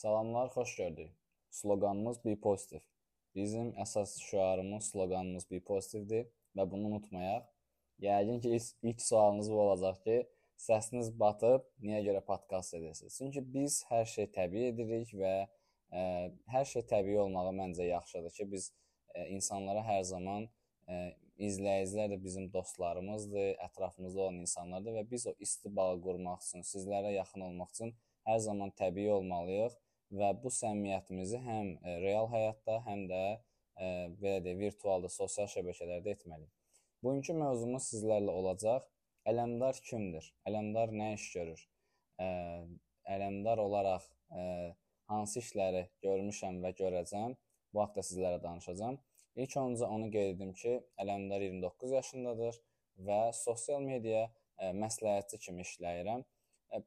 Salamlar, xoş gördük. Sloqanımız Be Positive. Bizim əsas şüarımız, sloqanımız Be Positive-dir və bunu unutmayaq. Yəqin ki, ilk, sualınız bu olacaq ki, səsiniz batıb, niyə görə podkast edirsiniz? Çünki biz hər şey təbii edirik və ə, e, hər şey təbii olmağı məncə yaxşıdır ki, biz ə, e, insanlara hər zaman ə, e, izləyicilər də bizim dostlarımızdır, ətrafımızda olan insanlardır və biz o isti bağı qurmaq üçün, sizlərə yaxın olmaq üçün hər zaman təbii olmalıyıq və bu səmimiyyətimizi həm e, real həyatda, həm də e, belə deyək, virtualda, sosial şəbəkələrdə etməliyik. Bugünkü mövzumuz sizlərlə olacaq. Ələmdar kimdir? Ələmdar nə iş görür? Ə, e, ələmdar olaraq ə, hansı işləri görmüşəm və görəcəm? Bu haqqda sizlərə danışacağam. İlk öncə onu qeyd edim ki, Ələmdar 29 yaşındadır və sosial media ə, məsləhətçi kimi işləyirəm.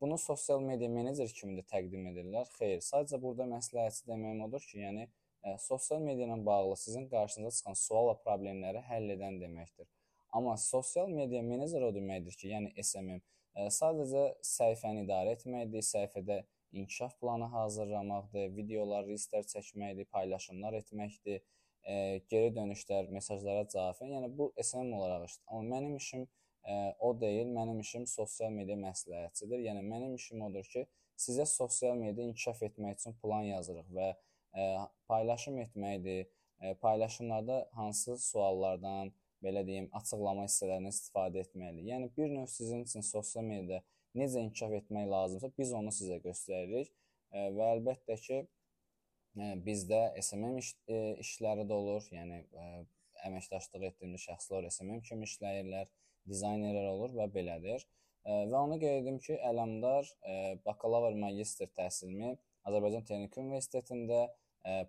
Bunu sosial media menecer kimi də təqdim edirlər. Xeyr, sadəcə burada məsləhətçi deməyim odur ki, yəni ə, sosial media ilə bağlı sizin qarşınıza çıxan sual və problemləri həll edən deməkdir. Amma sosial media menecer o deməkdir ki, yəni SMM ə, sadəcə səhifəni idarə etməkdir, səhifədə inkişaf planı hazırlamaqdır, videolar, reelslər çəkməkdir, paylaşımlar etməkdir, ə, geri dönüşlər, mesajlara cavab vermək. Yəni bu SMM olaraq işdir. Amma mənim işim o deyil. Mənim işim sosial media məsləhətçidir. Yəni mənim işim odur ki, sizə sosial media inkişaf etmək üçün plan yazırıq və ə, paylaşım etməkdir. Ə, paylaşımlarda hansı suallardan, belə deyim, açıqlama hissələrindən istifadə etməlidir. Yəni bir növ sizin üçün sosial mediada necə inkişaf etmək lazımsa, biz onu sizə göstəririk. Ə, və əlbəttə ki, ə, bizdə SMM iş, ə, işləri də olur. Yəni ə, əməkdaşlıq etdiyimiz şəxslər SMM kimi işləyirlər dizaynerlər olur və belədir. Və onu qeyd edim ki, Ələmdar bakalavr, magistr təhsilimi Azərbaycan Texniki Universitetində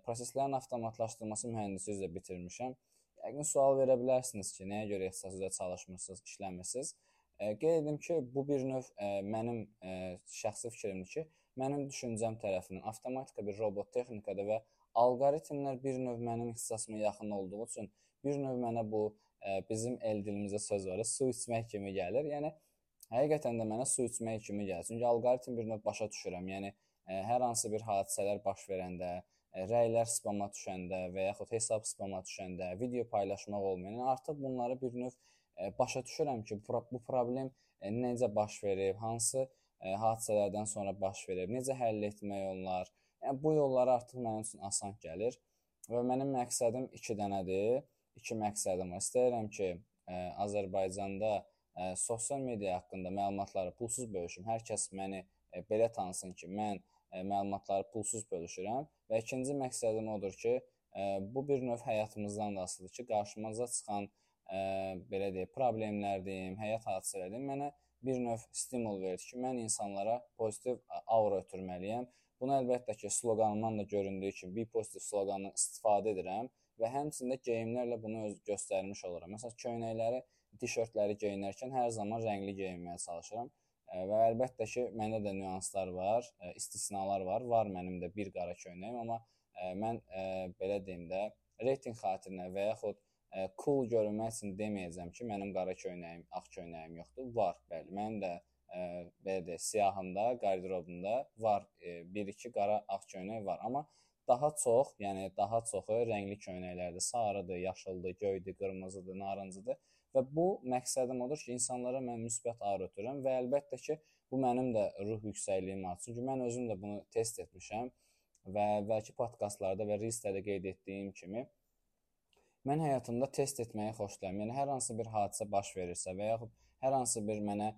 proseslərin avtomatlaşdırılması mühəndisi üzrə bitirmişəm. Yəqin sual verə bilərsiniz ki, nəyə görə ixtisas üzrə çalışmırsınız, işləmirsiniz? Qeyd edim ki, bu bir növ mənim şəxsi fikrimdir ki, mənim düşüncəm tərəfindən avtomatika bir robot texnikada və alqoritmlər bir növ mənim ixtisasıma yaxın olduğu üçün bir növ mənə bu bizim el dilimizdə söz var, su içmək kimi gəlir. Yəni həqiqətən də mənə su içmək kimi gəlir. Çünki alqoritm bir növ başa düşürəm. Yəni hər hansı bir hadisələr baş verəndə, rəylər spama düşəndə və yaxud hesab spama düşəndə, video paylaşmaq olmayan, yəni artıq bunları bir növ başa düşürəm ki, bu problem necə baş verib, hansı hadisələrdən sonra baş verib, necə həll etmək olar. Yəni bu yollar artıq mənim üçün asan gəlir və mənim məqsədim 2 dənədir iki məqsədim var. İstəyirəm ki, ə, Azərbaycanda ə, sosial media haqqında məlumatları pulsuz bölüşüm. Hər kəs məni ə, belə tanısın ki, mən ə, məlumatları pulsuz bölüşürəm və ikinci məqsədim odur ki, ə, bu bir növ həyatımızdan da asılıdır ki, qarşımıza çıxan ə, belə deyək, problemlər deyim, həyat hadisələri deyim, mənə bir növ stimul verir ki, mən insanlara pozitiv aura ötürməliyəm. Bunu əlbəttə ki, sloqanımdan da göründüyü kimi, bir pozitiv sloqanından istifadə edirəm və həmçində geyimlərlə bunu öz göstərmiş oluram. Məsələn, köynəkləri, tişörtləri geyinərkən hər zaman rəngli geyinməyə çalışıram. Və əlbəttə ki, məndə də nüanslar var, istisnalar var. Var mənim də bir qara köynəyim, amma mən belə deyim də, reytinq xatirinə və yaxud cool görünmək üçün deməyəcəm ki, mənim qara köynəyim, ağ köynəyim yoxdur. Var, bəli. Mənim də belə deyək, siyahımda, qarderobumda var, 1-2 qara ağ köynək var, amma Daha çox, yəni daha çoxu rəngli köynəklərdir. Sarıdır, yaşıldır, göydür, qırmızıdır, narıncıdır və bu məqsədim odur ki, insanlara mən müsbət aur ötürürəm və əlbəttə ki, bu mənim də ruh yüksəkliyim var. Çünki mən özüm də bunu test etmişəm və əvvəlki podkastlarda və reelslərdə qeyd etdiyim kimi mən həyatımda test etməyi xoşlayıram. Yəni hər hansı bir hadisə baş verirsə və yaxud hər hansı bir mənə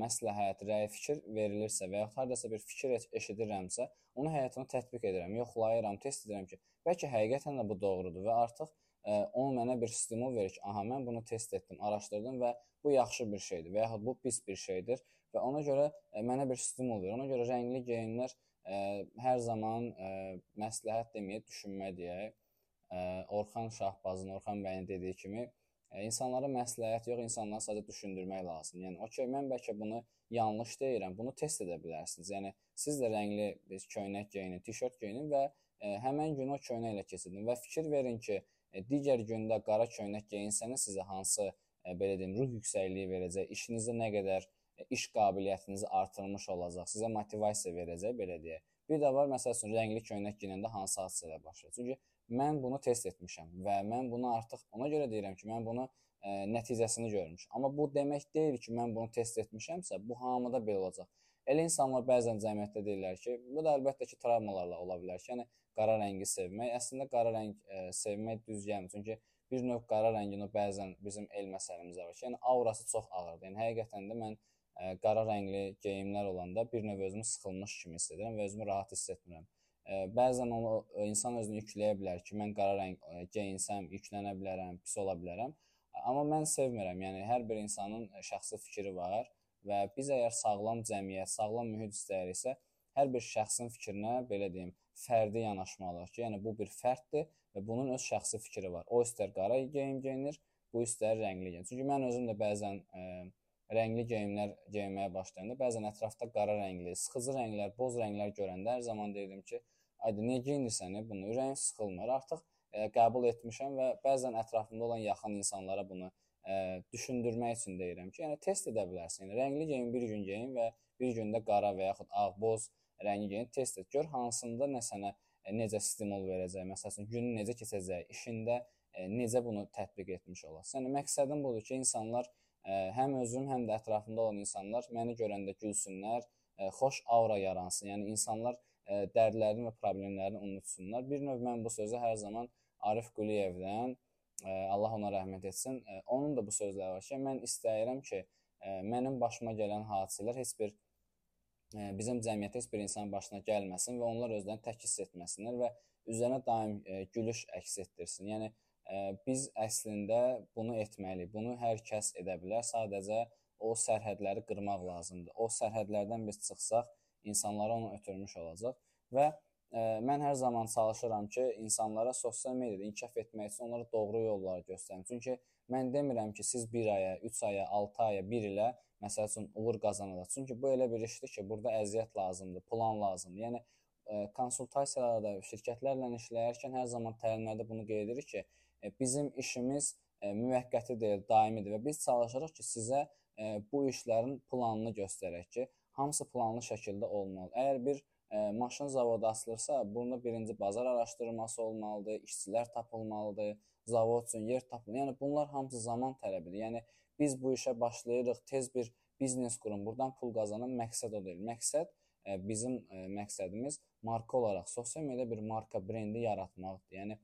məsləhət, rəy, fikir verilirsə və yaxud hardasa bir fikir eşidirəmsə, onu həyatıma tətbiq edirəm, yoxlayıram, test edirəm ki, bəlkə həqiqətən də bu doğrudur və artıq ə, o mənə bir stimul verir ki, aha mən bunu test etdim, araşdırdım və bu yaxşı bir şeydir və yaxud bu pis bir şeydir və ona görə ə, mənə bir stimul verir. Ona görə rəngli geyimlər ə, hər zaman ə, məsləhət deməyə düşünmə deyək. Orxan Şahbazın, Orxan bəyin dediyi kimi İnsanlara məsləhət yox, insanları sadəcə düşündürmək lazımdır. Yəni, okey, mən bəlkə bunu yanlış deyirəm, bunu test edə bilərsiniz. Yəni, siz də rəngli bir köynək geyinin, tişört geyinin və ə, həmən gün o köynəklə keçirdin və fikir verin ki, ə, digər gündə qara köynək geyinsəniz sizə hansı ə, belə deyim, ruh yüksəkliyi verəcək, işinizdə nə qədər iş qabiliyyətinizi artırmış olacaq, sizə motivasiya verəcək, belə deyək. Bir də var, məsəl üçün, rəngli köynək geyəndə hansı hadisələr baş verir? Çünki mən bunu test etmişəm və mən bunu artıq ona görə deyirəm ki, mən bunu ə, e, nəticəsini görmüşəm. Amma bu demək deyil ki, mən bunu test etmişəmsə, bu hamıda belə olacaq. Elə insanlar bəzən cəmiyyətdə deyirlər ki, bu da əlbəttə ki, travmalarla ola bilər ki, yəni qara rəngi sevmək, əslində qara rəng ə, e, sevmək düz gəlmir. Çünki bir növ qara rəngin o bəzən bizim el məsələmizdə var ki, yəni aurası çox ağırdır. Yəni həqiqətən də mən ə, qara rəngli geyimlər olanda bir növ özümü sıxılmış kimi hiss edirəm və özümü rahat hiss etmirəm. Bəzən onu insan özünü yükləyə bilər ki, mən qara rəng geyinsəm, yüklənə bilərəm, pis ola bilərəm. Amma mən sevmirəm. Yəni hər bir insanın şəxsi fikri var və biz əgər sağlam cəmiyyət, sağlam mühit istəyiriksə, hər bir şəxsin fikrinə belə deyim, fərdi yanaşmalıyıq ki, yəni bu bir fərddir və bunun öz şəxsi fikri var. O istər qara geyim geyinir, bu istər rəngli geyim. Çünki mən özüm də bəzən ə, rəngli geyimlər geyinməyə başlayanda bəzən ətrafda qara rəngli, sıxıcı rənglər, boz rənglər görəndə hər zaman deyirdim ki, ayda niyə geyinirsən bunu? Ürəyim sıxılmır. Artıq ə, qəbul etmişəm və bəzən ətrafımda olan yaxın insanlara bunu ə, düşündürmək üçün deyirəm ki, yəni test edə bilərsən. Yəni rəngli geyim bir gün geyin və bir gündə qara və yaxud ağ, boz rəngi geyin, test et. Gör hansında nə sənə necə stimul verəcək, məsələn, günün necə keçəcək, işində necə bunu tətbiq etmiş olasan. Yəni məqsədim budur ki, insanlar həm özüm, həm də ətrafımda olan insanlar məni görəndə gülsünlər, xoş aura yaransın. Yəni insanlar dərdlərini və problemlərini unutsunlar. Bir növ mən bu sözü hər zaman Arif Quliyevdən Allah ona rəhmət etsin. Onun da bu sözləri var ki, mən istəyirəm ki, mənim başıma gələn hadisələr heç bir bizim cəmiyyətə heç bir insanın başına gəlməsin və onlar özlərini tək hiss etməsinlər və üzərinə daim gülüş əks etdirsin. Yəni biz əslində bunu etməliyik. Bunu hər kəs edə bilər. Sadəcə o sərhədləri qırmaq lazımdır. O sərhədlərdən biz çıxsaq, insanlara onu ötürmüş olacaq və ə, mən hər zaman çalışıram ki, insanlara sosial mediada inkişaf etmək üçün onlara doğru yolları göstərim. Çünki mən demirəm ki, siz 1 aya, 3 aya, 6 aya, 1 ilə məsəl üçün uğur qazanacaq. Çünki bu elə bir işdir ki, burada əziyyət lazımdır, plan lazımdır. Yəni ə, konsultasiyalarda, şirkətlərlə işləyərkən hər zaman təlimlərdə bunu qeyd edirik ki, ə, bizim işimiz ə, müvəqqəti deyil, daimidir və biz çalışırıq ki, sizə ə, bu işlərin planını göstərək ki, hamısı planlı şəkildə olmalı. Əgər bir ə, maşın zavodu açılırsa, bunda birinci bazar araşdırması olmalıdır, işçilər tapılmalıdır, zavod üçün yer tapılmalıdır. Yəni bunlar hamısı zaman tələbidir. Yəni biz bu işə başlayırıq, tez bir biznes qurun, buradan pul qazanın, məqsəd o deyil. Məqsəd ə, bizim ə, məqsədimiz marka olaraq sosial mediada bir marka brendi yaratmaqdır. Yəni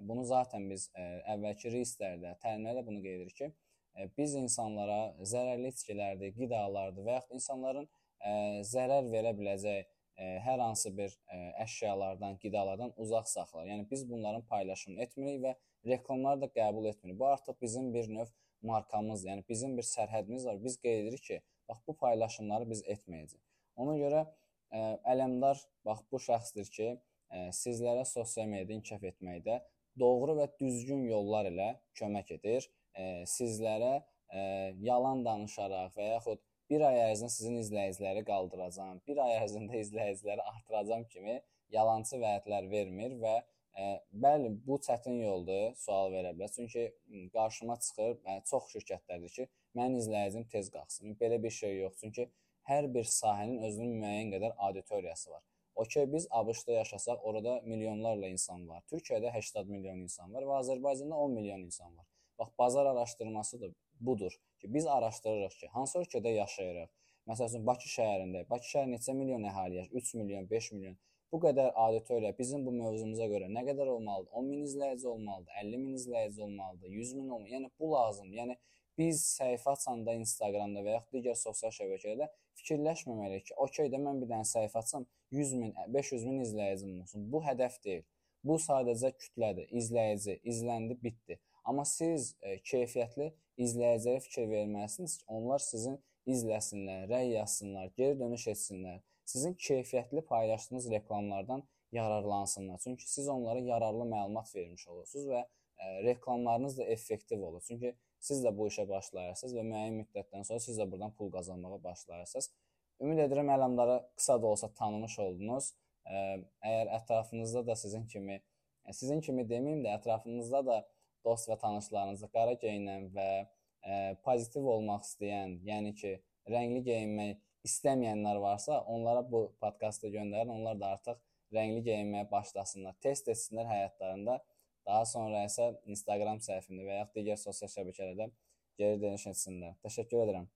bunu zaten biz ə, əvvəlki reislərdə, təlimlərdə bunu qeyd edirik ki, ə, biz insanlara zərərli içkilərdir, qidalardır və yaxud insanların zərər verə biləcək hər hansı bir əşyalardan, qidalardan uzaq saxlar. Yəni biz bunların paylaşımını etmirik və reklamları da qəbul etmirik. Bu artıq bizim bir növ markamız, yəni bizim bir sərhədimiz var. Biz qeyd edirik ki, bax bu paylaşımları biz etməyəcəyik. Ona görə Ələmdar bax bu şəxsdir ki, sizlərə sosial mediada inkişaf etməkdə doğru və düzgün yollar ilə kömək edir. Sizlərə yalan danışaraq və yaxud bir ay ərzində sizin izləyiciləri qaldıracağam, bir ay ərzində izləyiciləri artıracağam kimi yalançı vədlər vermir və Ə, bəli, bu çətin yoldur, sual verə bilər. Çünki qarşıma çıxır, yəni çox şirkətlərdir ki, mənim izləyicim tez qalxsın. Belə bir şey yox. Çünki hər bir sahənin özünün müəyyən qədər auditoriyası var. Okey, biz ABŞ-da yaşasaq, orada milyonlarla insan var. Türkiyədə 80 milyon insan var və Azərbaycanda 10 milyon insan var. Bax, bazar araşdırması da budur ki, biz araşdırırıq ki, hansı ölkədə yaşayırıq. Məsələn, Bakı şəhərində, Bakı şəhəri neçə milyon əhali yaşayır? 3 milyon, 5 milyon bu qədər auditoriya bizim bu mövzumuza görə nə qədər olmalıdır? 10 min izləyici olmalıdır, 50 min izləyici olmalıdır, 100 min olmalıdır. Yəni bu lazımdır. Yəni biz səhifə açanda Instagramda və yaxud digər sosial şəbəkələrdə fikirləşməməliyik ki, okey də mən bir dənə səhifə açsam 100 min, 500 min izləyicim olsun. Bu hədəf deyil. Bu sadəcə kütlədir, izləyici, izləndi, bitdi. Amma siz e, keyfiyyətli izləyicilərə fikir verməlisiniz ki, onlar sizin izləsinlər, rəy yazsınlar, geri dönüş etsinlər sizin keyfiyyətli paylaşdığınız reklamlardan yararlansınlar. Çünki siz onlara yararlı məlumat vermiş olursunuz və ə, e, reklamlarınız da effektiv olur. Çünki siz də bu işə başlayarsınız və müəyyən müddətdən sonra siz də buradan pul qazanmağa başlayarsınız. Ümid edirəm əlamları qısa da olsa tanımış oldunuz. Ə, e, əgər ətrafınızda da sizin kimi, e, sizin kimi deməyim də, ətrafınızda da dost və tanışlarınızda qara geyinən və ə, pozitiv olmaq istəyən, yəni ki, rəngli geyinmək istəməyənlər varsa, onlara bu podkastı göndərin. Onlar da artıq rəngli geyinməyə başlasınlar. Test etsinlər həyatlarında. Daha sonra isə Instagram səhifəsində və ya digər sosial şəbəkələrdə geri dönüş etsinlər. Təşəkkür edirəm.